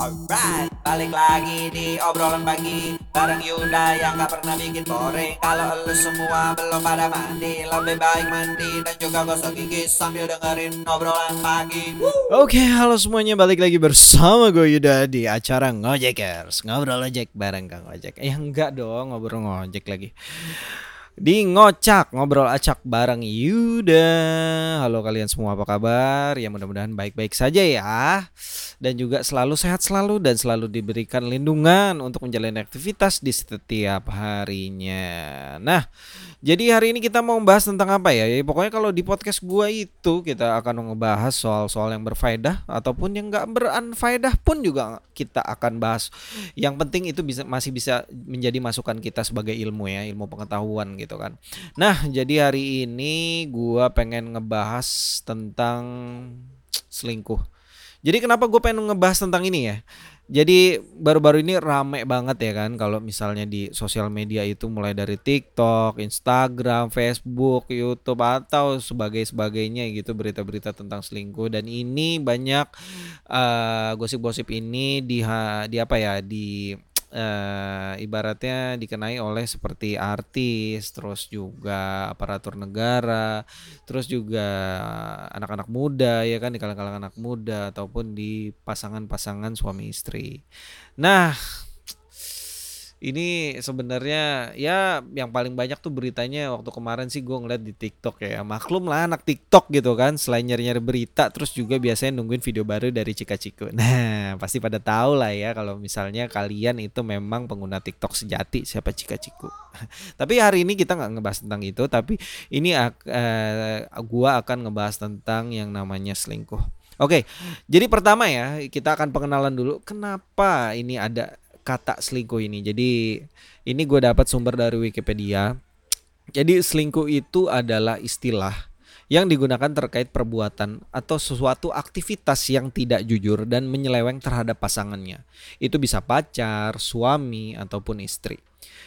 Alright, balik lagi di obrolan pagi Bareng Yuda yang gak pernah bikin boring. Kalau lu semua belum pada mandi Lebih baik mandi dan juga gosok gigi Sambil dengerin obrolan pagi. Oke, halo semuanya. Balik lagi bersama gue Yuda di acara Ngojekers. Ngobrol ojek bareng Kang Ojek. Eh enggak dong, ngobrol ngojek lagi di ngocak ngobrol acak bareng Yuda. Halo kalian semua apa kabar? Ya mudah-mudahan baik-baik saja ya. Dan juga selalu sehat selalu dan selalu diberikan lindungan untuk menjalani aktivitas di setiap harinya. Nah, jadi hari ini kita mau membahas tentang apa ya? ya pokoknya kalau di podcast gua itu kita akan ngebahas soal-soal yang berfaedah ataupun yang nggak beranfaedah pun juga kita akan bahas. Yang penting itu bisa masih bisa menjadi masukan kita sebagai ilmu ya, ilmu pengetahuan gitu kan. Nah, jadi hari ini gua pengen ngebahas tentang selingkuh. Jadi kenapa gue pengen ngebahas tentang ini ya? Jadi baru-baru ini rame banget ya kan kalau misalnya di sosial media itu mulai dari TikTok, Instagram, Facebook, YouTube atau sebagai sebagainya gitu berita-berita tentang selingkuh dan ini banyak uh, gosip-gosip ini di di apa ya di uh, ibaratnya dikenai oleh seperti artis, terus juga aparatur negara, terus juga anak-anak muda ya kan di kalangan anak muda ataupun di pasangan-pasangan suami istri. Nah, ini sebenarnya ya yang paling banyak tuh beritanya waktu kemarin sih gue ngeliat di TikTok ya. Maklum lah anak TikTok gitu kan selain nyari-nyari berita terus juga biasanya nungguin video baru dari Cika Ciku. Nah pasti pada tahu lah ya kalau misalnya kalian itu memang pengguna TikTok sejati siapa Cika Ciku? Tapi hari ini kita nggak ngebahas tentang itu tapi ini uh, gue akan ngebahas tentang yang namanya selingkuh. Oke, jadi pertama ya kita akan pengenalan dulu kenapa ini ada kata selingkuh ini. Jadi ini gue dapat sumber dari Wikipedia. Jadi selingkuh itu adalah istilah yang digunakan terkait perbuatan atau sesuatu aktivitas yang tidak jujur dan menyeleweng terhadap pasangannya. Itu bisa pacar, suami, ataupun istri.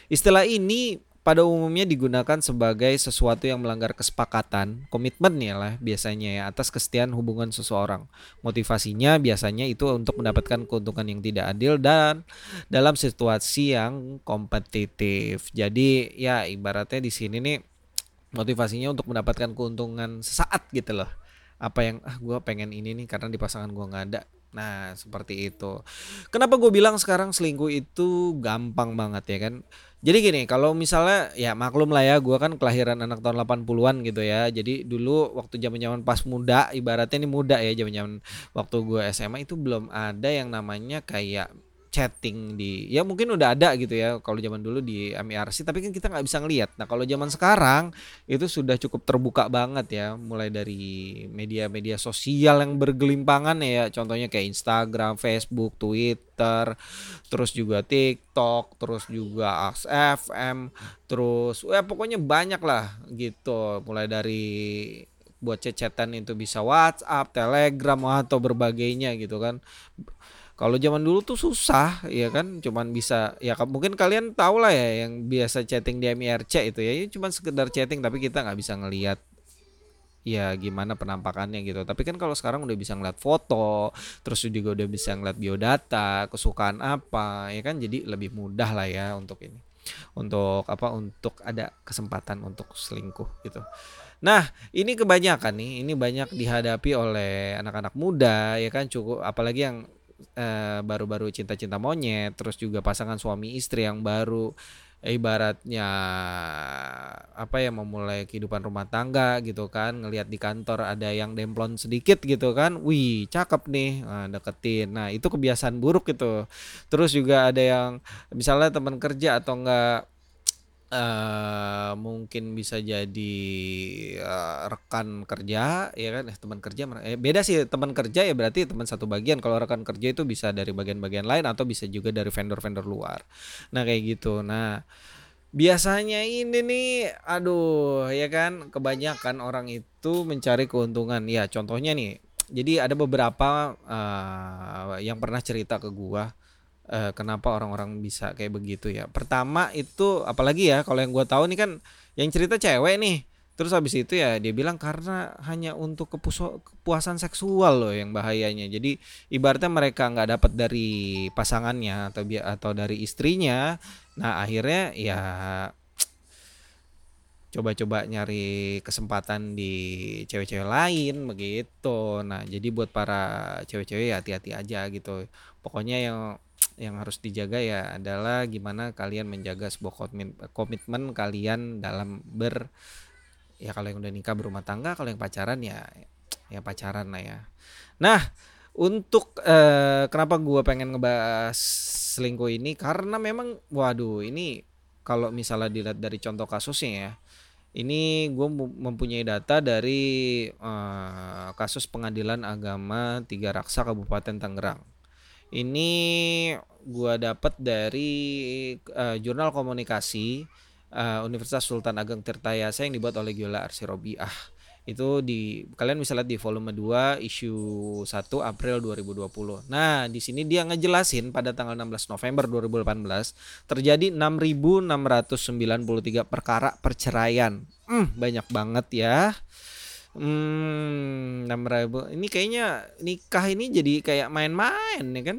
Istilah ini pada umumnya digunakan sebagai sesuatu yang melanggar kesepakatan, komitmen ya lah biasanya ya atas kesetiaan hubungan seseorang. Motivasinya biasanya itu untuk mendapatkan keuntungan yang tidak adil dan dalam situasi yang kompetitif. Jadi ya ibaratnya di sini nih motivasinya untuk mendapatkan keuntungan sesaat gitu loh. Apa yang ah gue pengen ini nih karena di pasangan gue nggak ada Nah, seperti itu. Kenapa gue bilang sekarang selingkuh itu gampang banget ya kan? Jadi gini, kalau misalnya ya maklum lah ya, gue kan kelahiran anak tahun 80-an gitu ya. Jadi dulu waktu zaman-zaman pas muda, ibaratnya ini muda ya zaman-zaman waktu gue SMA itu belum ada yang namanya kayak chatting di ya mungkin udah ada gitu ya kalau zaman dulu di MIRC tapi kan kita nggak bisa ngelihat nah kalau zaman sekarang itu sudah cukup terbuka banget ya mulai dari media-media sosial yang bergelimpangan ya contohnya kayak Instagram Facebook Twitter terus juga TikTok terus juga FM terus ya pokoknya banyak lah gitu. Mulai dari buat cecetan itu bisa WhatsApp, Telegram atau berbagainya gitu kan kalau zaman dulu tuh susah ya kan, cuman bisa ya mungkin kalian tahu lah ya yang biasa chatting di MIRC itu ya, cuman sekedar chatting tapi kita nggak bisa ngelihat ya gimana penampakannya gitu. Tapi kan kalau sekarang udah bisa ngeliat foto, terus juga udah bisa ngeliat biodata, kesukaan apa, ya kan jadi lebih mudah lah ya untuk ini. Untuk apa? Untuk ada kesempatan untuk selingkuh gitu. Nah, ini kebanyakan nih, ini banyak dihadapi oleh anak-anak muda ya kan cukup apalagi yang Eh, baru-baru uh, cinta-cinta monyet, terus juga pasangan suami istri yang baru ibaratnya apa ya memulai kehidupan rumah tangga gitu kan ngelihat di kantor ada yang demplon sedikit gitu kan wih cakep nih nah, deketin. Nah itu kebiasaan buruk gitu terus juga ada yang misalnya teman kerja atau enggak uh, mungkin bisa jadi uh, rekan kerja ya kan? Eh, teman kerja eh, beda sih teman kerja ya berarti teman satu bagian. Kalau rekan kerja itu bisa dari bagian-bagian lain atau bisa juga dari vendor-vendor luar. Nah kayak gitu. Nah biasanya ini nih aduh ya kan? Kebanyakan orang itu mencari keuntungan. Ya contohnya nih jadi ada beberapa uh, yang pernah cerita ke gua uh, kenapa orang-orang bisa kayak begitu ya. Pertama itu apalagi ya kalau yang gue tahu nih kan yang cerita cewek nih. Terus habis itu ya dia bilang karena hanya untuk kepuso- kepuasan seksual loh yang bahayanya. Jadi ibaratnya mereka nggak dapat dari pasangannya atau atau dari istrinya. Nah, akhirnya ya coba-coba nyari kesempatan di cewek-cewek lain begitu. Nah, jadi buat para cewek-cewek ya hati-hati aja gitu. Pokoknya yang yang harus dijaga ya adalah gimana kalian menjaga sebuah komitmen, kalian dalam ber ya kalau yang udah nikah berumah tangga, kalau yang pacaran ya ya pacaran lah ya. Nah, untuk eh, kenapa gua pengen ngebahas selingkuh ini karena memang waduh ini kalau misalnya dilihat dari contoh kasusnya ya ini gue mempunyai data dari eh, kasus pengadilan agama Tiga Raksa Kabupaten Tangerang. Ini gua dapat dari eh, jurnal komunikasi eh, Universitas Sultan Ageng Tirtayasa yang dibuat oleh Giola Arsirobiah. Itu di kalian bisa lihat di volume 2 issue 1 April 2020. Nah, di sini dia ngejelasin pada tanggal 16 November 2018 terjadi 6.693 perkara perceraian. Hmm, banyak banget ya. Hmm, 6.000. Ini kayaknya nikah ini jadi kayak main-main ya kan?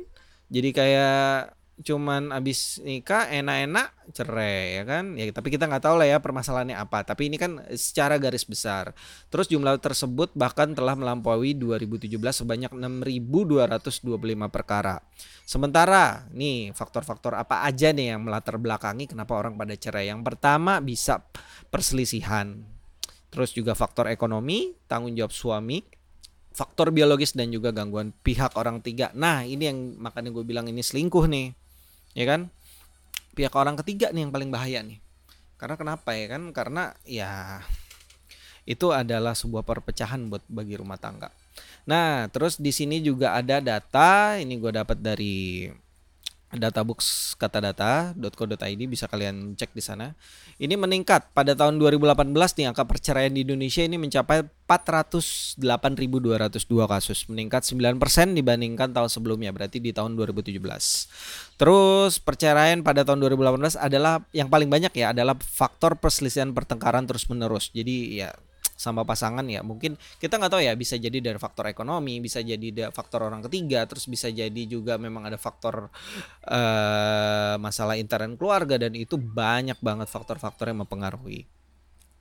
Jadi kayak cuman abis nikah enak-enak cerai ya kan? Ya tapi kita nggak tahu lah ya permasalahannya apa. Tapi ini kan secara garis besar. Terus jumlah tersebut bahkan telah melampaui 2017 sebanyak 6.225 perkara. Sementara nih faktor-faktor apa aja nih yang melatar belakangi kenapa orang pada cerai? Yang pertama bisa perselisihan terus juga faktor ekonomi tanggung jawab suami faktor biologis dan juga gangguan pihak orang tiga. Nah, ini yang makanya gue bilang ini selingkuh nih ya kan? Pihak orang ketiga nih yang paling bahaya nih. Karena kenapa ya kan? Karena ya itu adalah sebuah perpecahan buat bagi rumah tangga. Nah terus di sini juga ada data ini gue dapat dari databooks katadata.co.id bisa kalian cek di sana. Ini meningkat pada tahun 2018 nih angka perceraian di Indonesia ini mencapai 408.202 kasus, meningkat 9% dibandingkan tahun sebelumnya, berarti di tahun 2017. Terus perceraian pada tahun 2018 adalah yang paling banyak ya adalah faktor perselisihan pertengkaran terus-menerus. Jadi ya sama pasangan ya. Mungkin kita nggak tahu ya bisa jadi dari faktor ekonomi bisa jadi dari faktor orang ketiga terus bisa jadi juga memang ada faktor uh, masalah intern keluarga dan itu banyak banget faktor-faktor yang mempengaruhi.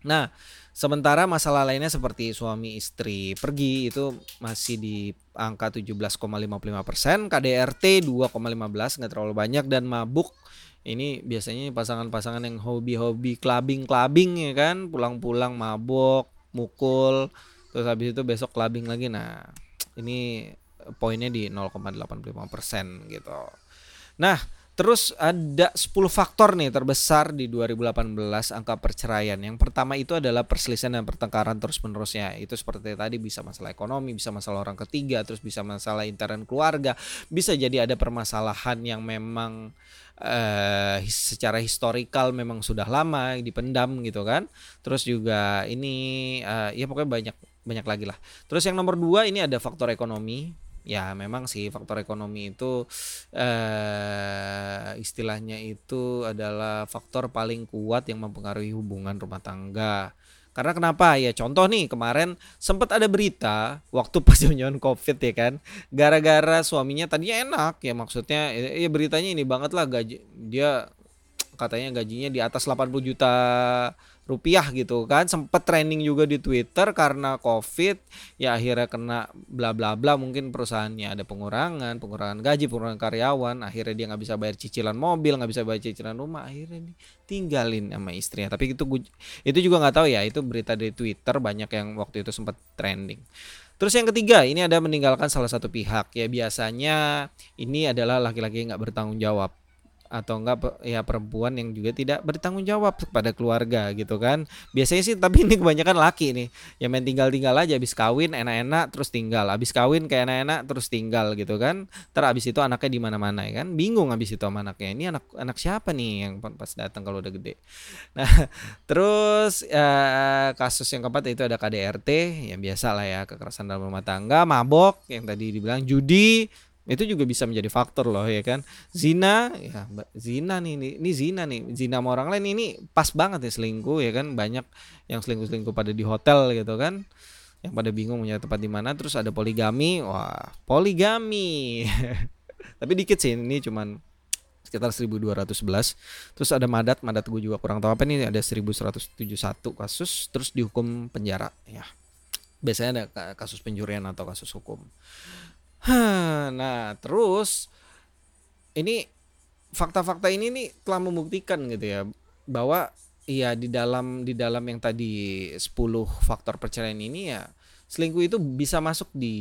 Nah sementara masalah lainnya seperti suami istri pergi itu masih di angka 17,55 persen KDRT 2,15 nggak terlalu banyak dan mabuk. Ini biasanya pasangan-pasangan yang hobi-hobi clubbing-clubbing ya kan pulang-pulang mabok mukul terus habis itu besok clubbing lagi nah ini poinnya di 0,85% gitu nah Terus ada 10 faktor nih terbesar di 2018 angka perceraian. Yang pertama itu adalah perselisihan dan pertengkaran terus-menerusnya. Itu seperti tadi bisa masalah ekonomi, bisa masalah orang ketiga, terus bisa masalah intern keluarga, bisa jadi ada permasalahan yang memang uh, secara historikal memang sudah lama dipendam gitu kan. Terus juga ini uh, ya pokoknya banyak banyak lagi lah. Terus yang nomor dua ini ada faktor ekonomi ya memang sih faktor ekonomi itu eh, istilahnya itu adalah faktor paling kuat yang mempengaruhi hubungan rumah tangga. Karena kenapa? Ya contoh nih kemarin sempat ada berita waktu pas zaman covid ya kan gara-gara suaminya tadinya enak ya maksudnya ya, ya beritanya ini banget lah gaji dia katanya gajinya di atas 80 juta rupiah gitu kan. Sempet trending juga di Twitter karena covid ya akhirnya kena bla bla bla mungkin perusahaannya ada pengurangan pengurangan gaji pengurangan karyawan akhirnya dia nggak bisa bayar cicilan mobil nggak bisa bayar cicilan rumah akhirnya tinggalin sama istrinya. Tapi itu itu juga nggak tahu ya itu berita di Twitter banyak yang waktu itu sempat trending. Terus yang ketiga, ini ada meninggalkan salah satu pihak. Ya biasanya ini adalah laki-laki yang nggak bertanggung jawab atau enggak ya perempuan yang juga tidak bertanggung jawab kepada keluarga gitu kan. Biasanya sih tapi ini kebanyakan laki nih yang main tinggal-tinggal aja habis kawin enak-enak terus tinggal. Habis kawin kayak enak-enak terus tinggal gitu kan. Ter habis itu anaknya di mana-mana ya kan? Bingung habis itu sama anaknya ini anak anak siapa nih yang pas datang kalau udah gede? Nah terus ya, kasus yang keempat itu ada KDRT yang biasa lah ya kekerasan dalam rumah tangga mabok yang tadi dibilang judi itu juga bisa menjadi faktor loh ya kan? Zina ya zina nih ini, ini zina nih. Zina sama orang lain ini pas banget ya selingkuh ya kan? Banyak yang selingkuh selingkuh pada di hotel gitu kan? Yang pada bingung punya tempat di mana terus ada poligami. Wah poligami. Tapi dikit sih ini cuman sekitar 1211 terus ada madat madat gue juga kurang tahu apa nih ada 1171 kasus terus dihukum penjara ya. Biasanya ada kasus pencurian atau kasus hukum nah terus ini fakta-fakta ini nih telah membuktikan gitu ya bahwa iya di dalam di dalam yang tadi 10 faktor perceraian ini ya selingkuh itu bisa masuk di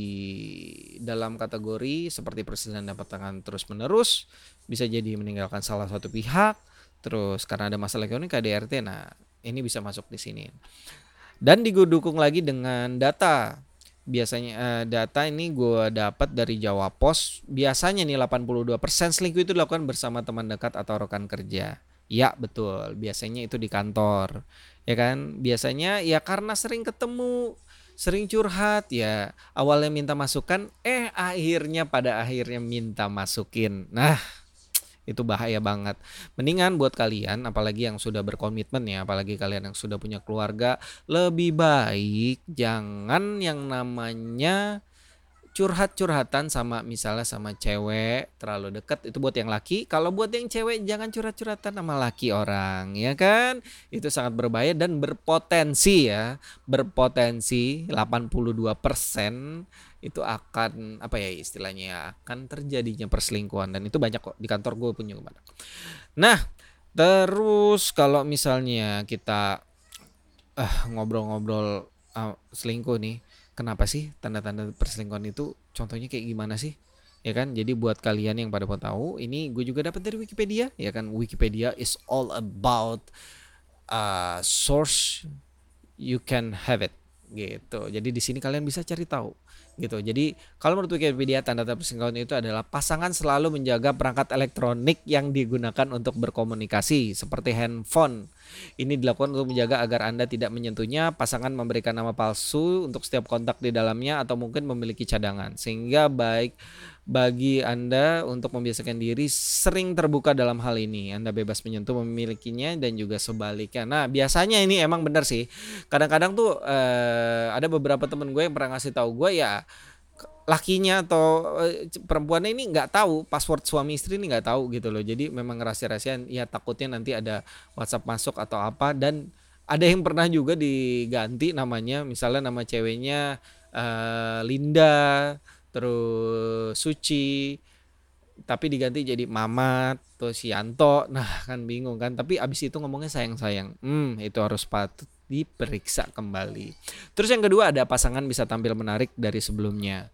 dalam kategori seperti perselingkuhan dapat tangan terus menerus bisa jadi meninggalkan salah satu pihak terus karena ada masalah ekonomi KDRT nah ini bisa masuk di sini. Dan digudukung lagi dengan data biasanya uh, data ini gue dapat dari Jawa Pos biasanya nih 82% selingkuh itu dilakukan bersama teman dekat atau rekan kerja. Ya betul. Biasanya itu di kantor. Ya kan? Biasanya ya karena sering ketemu sering curhat ya. Awalnya minta masukan eh akhirnya pada akhirnya minta masukin. Nah itu bahaya banget. Mendingan buat kalian apalagi yang sudah berkomitmen ya, apalagi kalian yang sudah punya keluarga, lebih baik jangan yang namanya curhat-curhatan sama misalnya sama cewek terlalu deket itu buat yang laki kalau buat yang cewek jangan curhat-curhatan sama laki orang ya kan itu sangat berbahaya dan berpotensi ya berpotensi 82% itu akan apa ya istilahnya ya, akan terjadinya perselingkuhan dan itu banyak kok di kantor gue punya ke mana. Nah terus kalau misalnya kita uh, ngobrol-ngobrol uh, selingkuh nih, kenapa sih tanda-tanda perselingkuhan itu? Contohnya kayak gimana sih? Ya kan, jadi buat kalian yang pada mau tahu, ini gue juga dapat dari Wikipedia, ya kan. Wikipedia is all about uh, source you can have it gitu. Jadi di sini kalian bisa cari tahu gitu. Jadi kalau menurut Wikipedia tanda-tanda perselingkuhan itu adalah pasangan selalu menjaga perangkat elektronik yang digunakan untuk berkomunikasi seperti handphone. Ini dilakukan untuk menjaga agar Anda tidak menyentuhnya. Pasangan memberikan nama palsu untuk setiap kontak di dalamnya atau mungkin memiliki cadangan sehingga baik bagi Anda untuk membiasakan diri sering terbuka dalam hal ini. Anda bebas menyentuh memilikinya dan juga sebaliknya. Nah, biasanya ini emang benar sih. Kadang-kadang tuh eh, ada beberapa temen gue yang pernah ngasih tahu gue ya lakinya atau eh, perempuannya ini nggak tahu password suami istri ini nggak tahu gitu loh. Jadi memang rahasia-rahasian ya takutnya nanti ada WhatsApp masuk atau apa. Dan ada yang pernah juga diganti namanya misalnya nama ceweknya uh, Linda terus Suci tapi diganti jadi Mamat terus Yanto. Nah kan bingung kan. Tapi abis itu ngomongnya sayang-sayang. Hmm itu harus patut diperiksa kembali. Terus yang kedua ada pasangan bisa tampil menarik dari sebelumnya.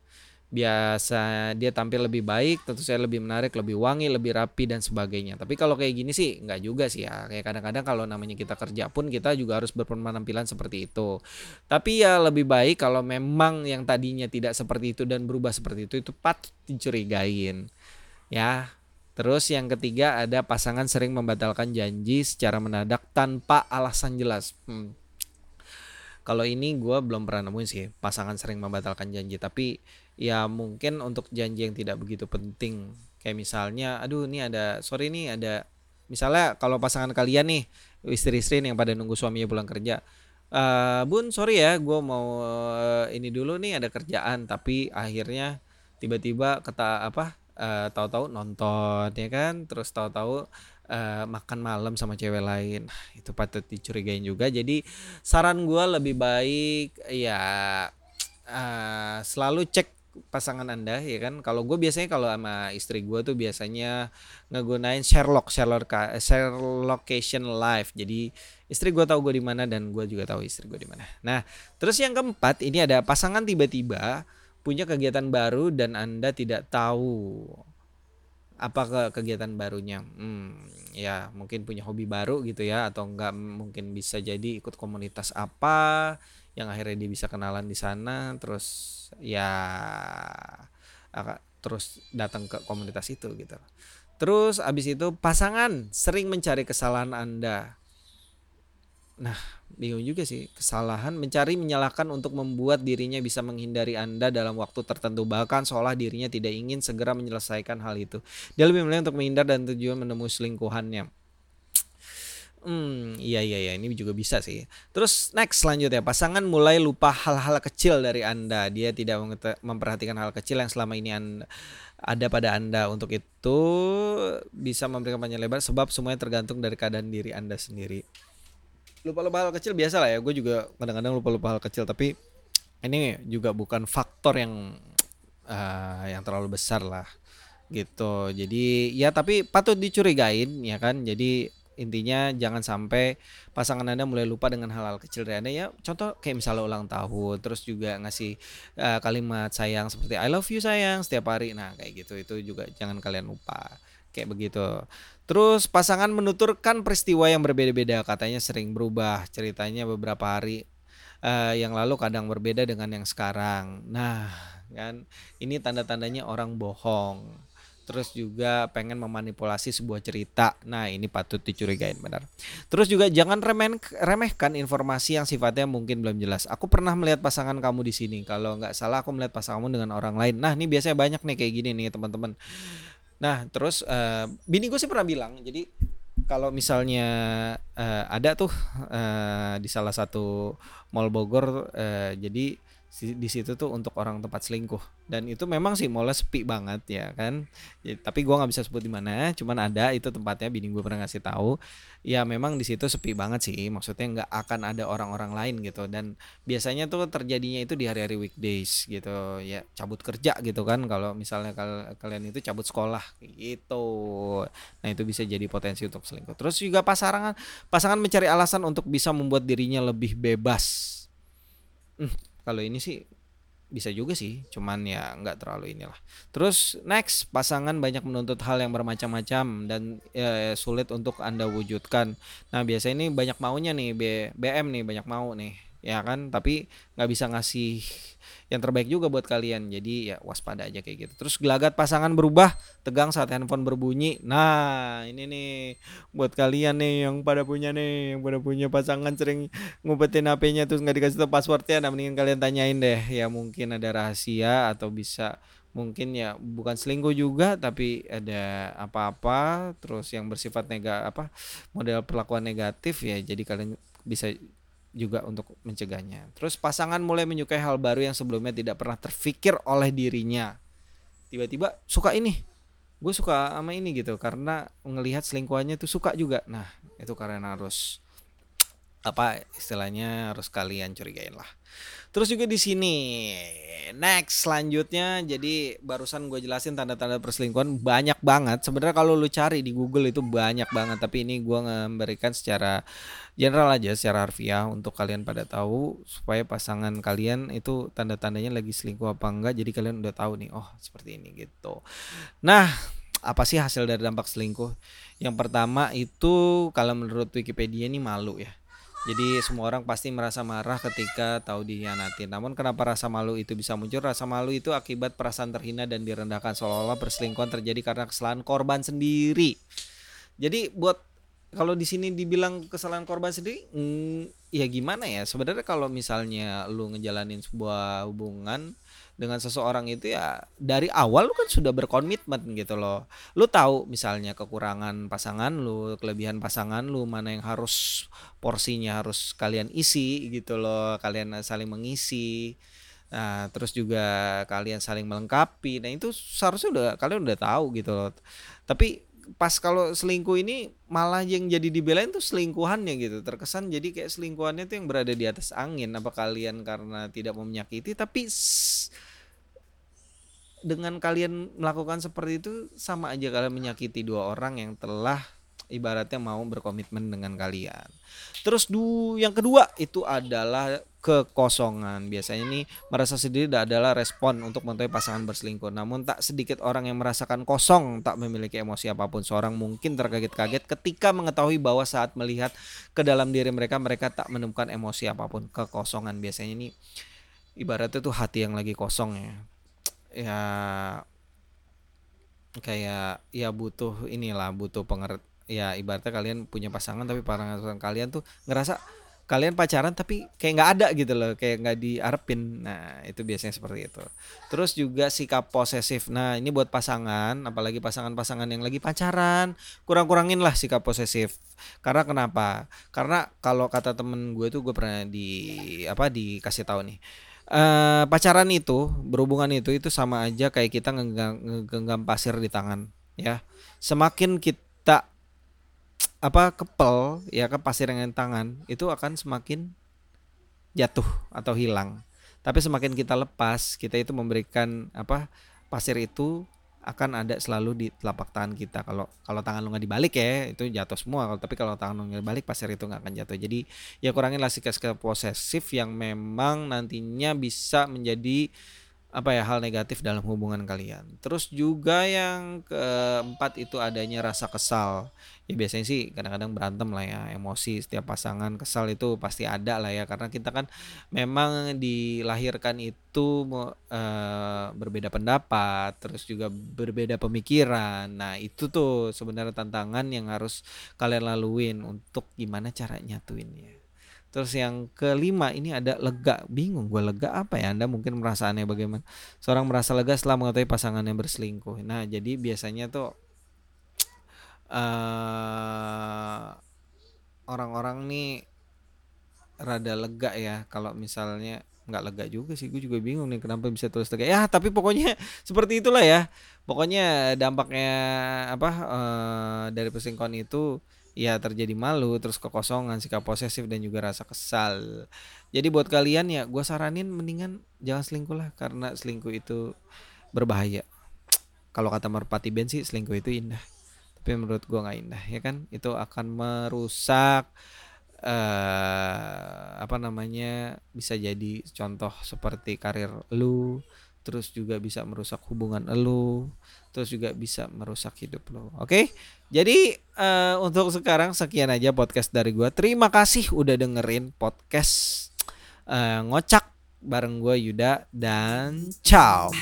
Biasa dia tampil lebih baik tentu saya lebih menarik lebih wangi lebih rapi dan sebagainya. Tapi kalau kayak gini sih nggak juga sih ya. Kayak kadang-kadang kalau namanya kita kerja pun kita juga harus berpenampilan seperti itu. Tapi ya lebih baik kalau memang yang tadinya tidak seperti itu dan berubah seperti itu itu patut dicurigain. Ya. Terus yang ketiga ada pasangan sering membatalkan janji secara mendadak tanpa alasan jelas. Hmm. Kalau ini gue belum pernah nemuin sih pasangan sering membatalkan janji. Tapi ya mungkin untuk janji yang tidak begitu penting. Kayak misalnya aduh ini ada sorry ini ada misalnya kalau pasangan kalian nih istri-istri yang pada nunggu suaminya pulang kerja uh, bun sorry ya gue mau uh, ini dulu nih ada kerjaan. Tapi akhirnya tiba-tiba kata apa uh, tahu-tahu nonton ya kan? Terus tahu-tahu uh, makan malam sama cewek lain. Itu patut dicurigain juga. Jadi saran gue lebih baik ya uh, selalu cek pasangan anda ya kan? Kalau gue biasanya kalau sama istri gue tuh biasanya ngegunain Sherlock Sherlock share location live jadi istri gue tahu gue di mana dan gue juga tahu istri gue di mana. Nah terus yang keempat ini ada pasangan tiba-tiba punya kegiatan baru dan anda tidak tahu apa ke kegiatan barunya hmm, ya mungkin punya hobi baru gitu ya atau enggak mungkin bisa jadi ikut komunitas apa yang akhirnya dia bisa kenalan di sana terus ya terus datang ke komunitas itu gitu. Terus abis itu pasangan sering mencari kesalahan Anda. Nah bingung juga sih kesalahan mencari menyalahkan untuk membuat dirinya bisa menghindari Anda dalam waktu tertentu bahkan seolah dirinya tidak ingin segera menyelesaikan hal itu. Dia lebih memilih untuk menghindar dan tujuan menemui selingkuhannya. Hmm, iya iya iya ini juga bisa sih. Terus next selanjutnya pasangan mulai lupa hal-hal kecil dari Anda. Dia tidak memperhatikan hal kecil yang selama ini Anda ada pada Anda. Untuk itu bisa memberikan panjang lebar sebab semuanya tergantung dari keadaan diri Anda sendiri. Lupa-lupa hal kecil biasa lah ya. Gue juga kadang-kadang lupa-lupa hal kecil tapi ini juga bukan faktor yang uh, yang terlalu besar lah gitu. Jadi ya tapi patut dicurigain ya kan. Jadi intinya jangan sampai pasangan anda mulai lupa dengan hal-hal kecil dari anda ya contoh kayak misalnya ulang tahun terus juga ngasih uh, kalimat sayang seperti I love you sayang setiap hari nah kayak gitu itu juga jangan kalian lupa kayak begitu terus pasangan menuturkan peristiwa yang berbeda-beda katanya sering berubah ceritanya beberapa hari uh, yang lalu kadang berbeda dengan yang sekarang nah kan ini tanda-tandanya orang bohong terus juga pengen memanipulasi sebuah cerita. Nah, ini patut dicurigain benar. Terus juga jangan remen, remehkan informasi yang sifatnya mungkin belum jelas. Aku pernah melihat pasangan kamu di sini. Kalau nggak salah aku melihat pasanganmu dengan orang lain. Nah, ini biasanya banyak nih kayak gini nih teman-teman. Nah, terus uh, bini gue sih pernah bilang, jadi kalau misalnya uh, ada tuh uh, di salah satu mall Bogor, uh, jadi di situ tuh untuk orang tempat selingkuh. Dan itu memang sih mulai sepi banget ya kan? Ya, tapi gua nggak bisa sebut di mana cuman ada itu tempatnya bini gue pernah ngasih tahu. Ya memang di situ sepi banget sih maksudnya nggak akan ada orang-orang lain gitu. Dan biasanya tuh terjadinya itu di hari-hari weekdays gitu ya cabut kerja gitu kan. Kalau misalnya kal kalian itu cabut sekolah gitu. Nah itu bisa jadi potensi untuk selingkuh. Terus juga pasangan pasangan mencari alasan untuk bisa membuat dirinya lebih bebas. Hmm kalau ini sih bisa juga sih cuman ya nggak terlalu inilah. Terus next pasangan banyak menuntut hal yang bermacam-macam dan ya, sulit untuk anda wujudkan. Nah biasanya ini banyak maunya nih B, BM nih banyak mau nih ya kan? Tapi nggak bisa ngasih yang terbaik juga buat kalian. Jadi ya waspada aja kayak gitu. Terus gelagat pasangan berubah tegang saat handphone berbunyi. Nah ini nih buat kalian nih yang pada punya nih yang pada punya pasangan sering ngumpetin HP-nya terus nggak dikasih tahu passwordnya nah mendingan kalian tanyain deh. Ya mungkin ada rahasia atau bisa mungkin ya bukan selingkuh juga tapi ada apa-apa. Terus yang bersifat negatif apa model perlakuan negatif ya jadi kalian bisa juga untuk mencegahnya. Terus pasangan mulai menyukai hal baru yang sebelumnya tidak pernah terfikir oleh dirinya. Tiba-tiba suka ini. Gue suka sama ini gitu karena ngelihat selingkuhannya itu suka juga. Nah, itu karena harus apa istilahnya harus kalian curigain lah. Terus juga di sini next selanjutnya jadi barusan gue jelasin tanda-tanda perselingkuhan banyak banget. Sebenarnya kalau lu cari di Google itu banyak banget tapi ini gue memberikan secara general aja secara harfiah untuk kalian pada tahu supaya pasangan kalian itu tanda-tandanya lagi selingkuh apa enggak jadi kalian udah tahu nih oh seperti ini gitu. Nah, apa sih hasil dari dampak selingkuh? Yang pertama itu kalau menurut Wikipedia ini malu ya jadi semua orang pasti merasa marah ketika tahu dihianati. Namun kenapa rasa malu itu bisa muncul? Rasa malu itu akibat perasaan terhina dan direndahkan seolah-olah perselingkuhan terjadi karena kesalahan korban sendiri. Jadi buat kalau di sini dibilang kesalahan korban sendiri, hmm, ya gimana ya? Sebenarnya kalau misalnya lu ngejalanin sebuah hubungan dengan seseorang itu ya dari awal lu kan sudah berkomitmen gitu loh. Lu tahu misalnya kekurangan pasangan lu, kelebihan pasangan lu, mana yang harus porsinya harus kalian isi gitu loh. Kalian saling mengisi. Nah, terus juga kalian saling melengkapi. Nah, itu seharusnya udah kalian udah tahu gitu loh. Tapi pas kalau selingkuh ini malah yang jadi dibelain tuh selingkuhannya gitu. Terkesan jadi kayak selingkuhannya tuh yang berada di atas angin. Apa kalian karena tidak mau menyakiti? Tapi dengan kalian melakukan seperti itu sama aja kalian menyakiti dua orang yang telah ibaratnya mau berkomitmen dengan kalian. Terus du yang kedua itu adalah kekosongan. Biasanya ini merasa sendiri adalah respon untuk mengetahui pasangan berselingkuh. Namun tak sedikit orang yang merasakan kosong, tak memiliki emosi apa pun. Seorang mungkin terkaget-kaget ketika mengetahui bahwa saat melihat ke dalam diri mereka mereka tak menemukan emosi apa pun. Kekosongan biasanya ini ibaratnya tuh hati yang lagi kosong ya ya kayak ya butuh inilah butuh pengert ya ibaratnya kalian punya pasangan tapi pasangan kalian tuh ngerasa kalian pacaran tapi kayak nggak ada gitu loh kayak nggak diarepin nah itu biasanya seperti itu. Terus juga sikap posesif. Nah ini buat pasangan apalagi pasangan-pasangan yang lagi pacaran kurang-kurangin lah sikap posesif. Karena kenapa? Karena kalau kata temen gue tuh gue pernah di apa dikasih tahu nih eh pacaran itu berhubungan itu itu sama aja kayak kita ngegenggam pasir di tangan ya. Semakin kita apa kepel ya ke pasir dengan tangan itu akan semakin jatuh atau hilang. Tapi semakin kita lepas, kita itu memberikan apa pasir itu akan ada selalu di telapak tangan kita. Kalau kalau tangan lu nggak dibalik ya itu jatuh semua. Tapi kalau tangan lu nggak dibalik pasir itu nggak akan jatuh. Jadi ya kurangin lah sikap posesif yang memang nantinya bisa menjadi apa ya hal negatif dalam hubungan kalian. Terus juga yang keempat itu adanya rasa kesal. Ya biasanya sih kadang-kadang berantem lah ya, emosi setiap pasangan kesal itu pasti ada lah ya karena kita kan memang dilahirkan itu eh, berbeda pendapat, terus juga berbeda pemikiran. Nah, itu tuh sebenarnya tantangan yang harus kalian laluin untuk gimana cara nyatuinnya. Terus yang kelima ini ada lega. Bingung gue lega apa ya? Anda mungkin merasa aneh bagaimana? Seorang merasa lega setelah mengetahui pasangannya berselingkuh. Nah, jadi biasanya tuh eh orang-orang nih rada lega ya kalau misalnya nggak lega juga sih gue juga bingung nih kenapa bisa terus lega ya tapi pokoknya seperti itulah ya pokoknya dampaknya apa eh, dari perselingkuhan itu ya terjadi malu terus kekosongan sikap posesif dan juga rasa kesal. Jadi buat kalian ya gue saranin mendingan jangan selingkuh lah karena selingkuh itu berbahaya. Kalau kata Merpati Ben sih selingkuh itu indah. Tapi menurut gue nggak indah ya kan? Itu akan merusak eh apa namanya bisa jadi contoh seperti karir lu terus juga bisa merusak hubungan lu terus juga bisa merusak hidup lu oke? Jadi eh, untuk sekarang sekian aja podcast dari gua. Terima kasih udah dengerin podcast eh, ngocak bareng gua Yuda dan ciao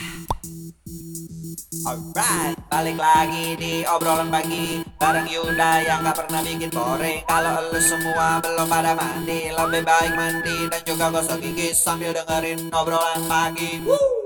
Alright, balik lagi di obrolan pagi Bareng Yuda yang gak pernah bikin boring. Kalau lu semua belum pada mandi Lebih baik mandi dan juga gosok gigi Sambil dengerin obrolan pagi. Woo!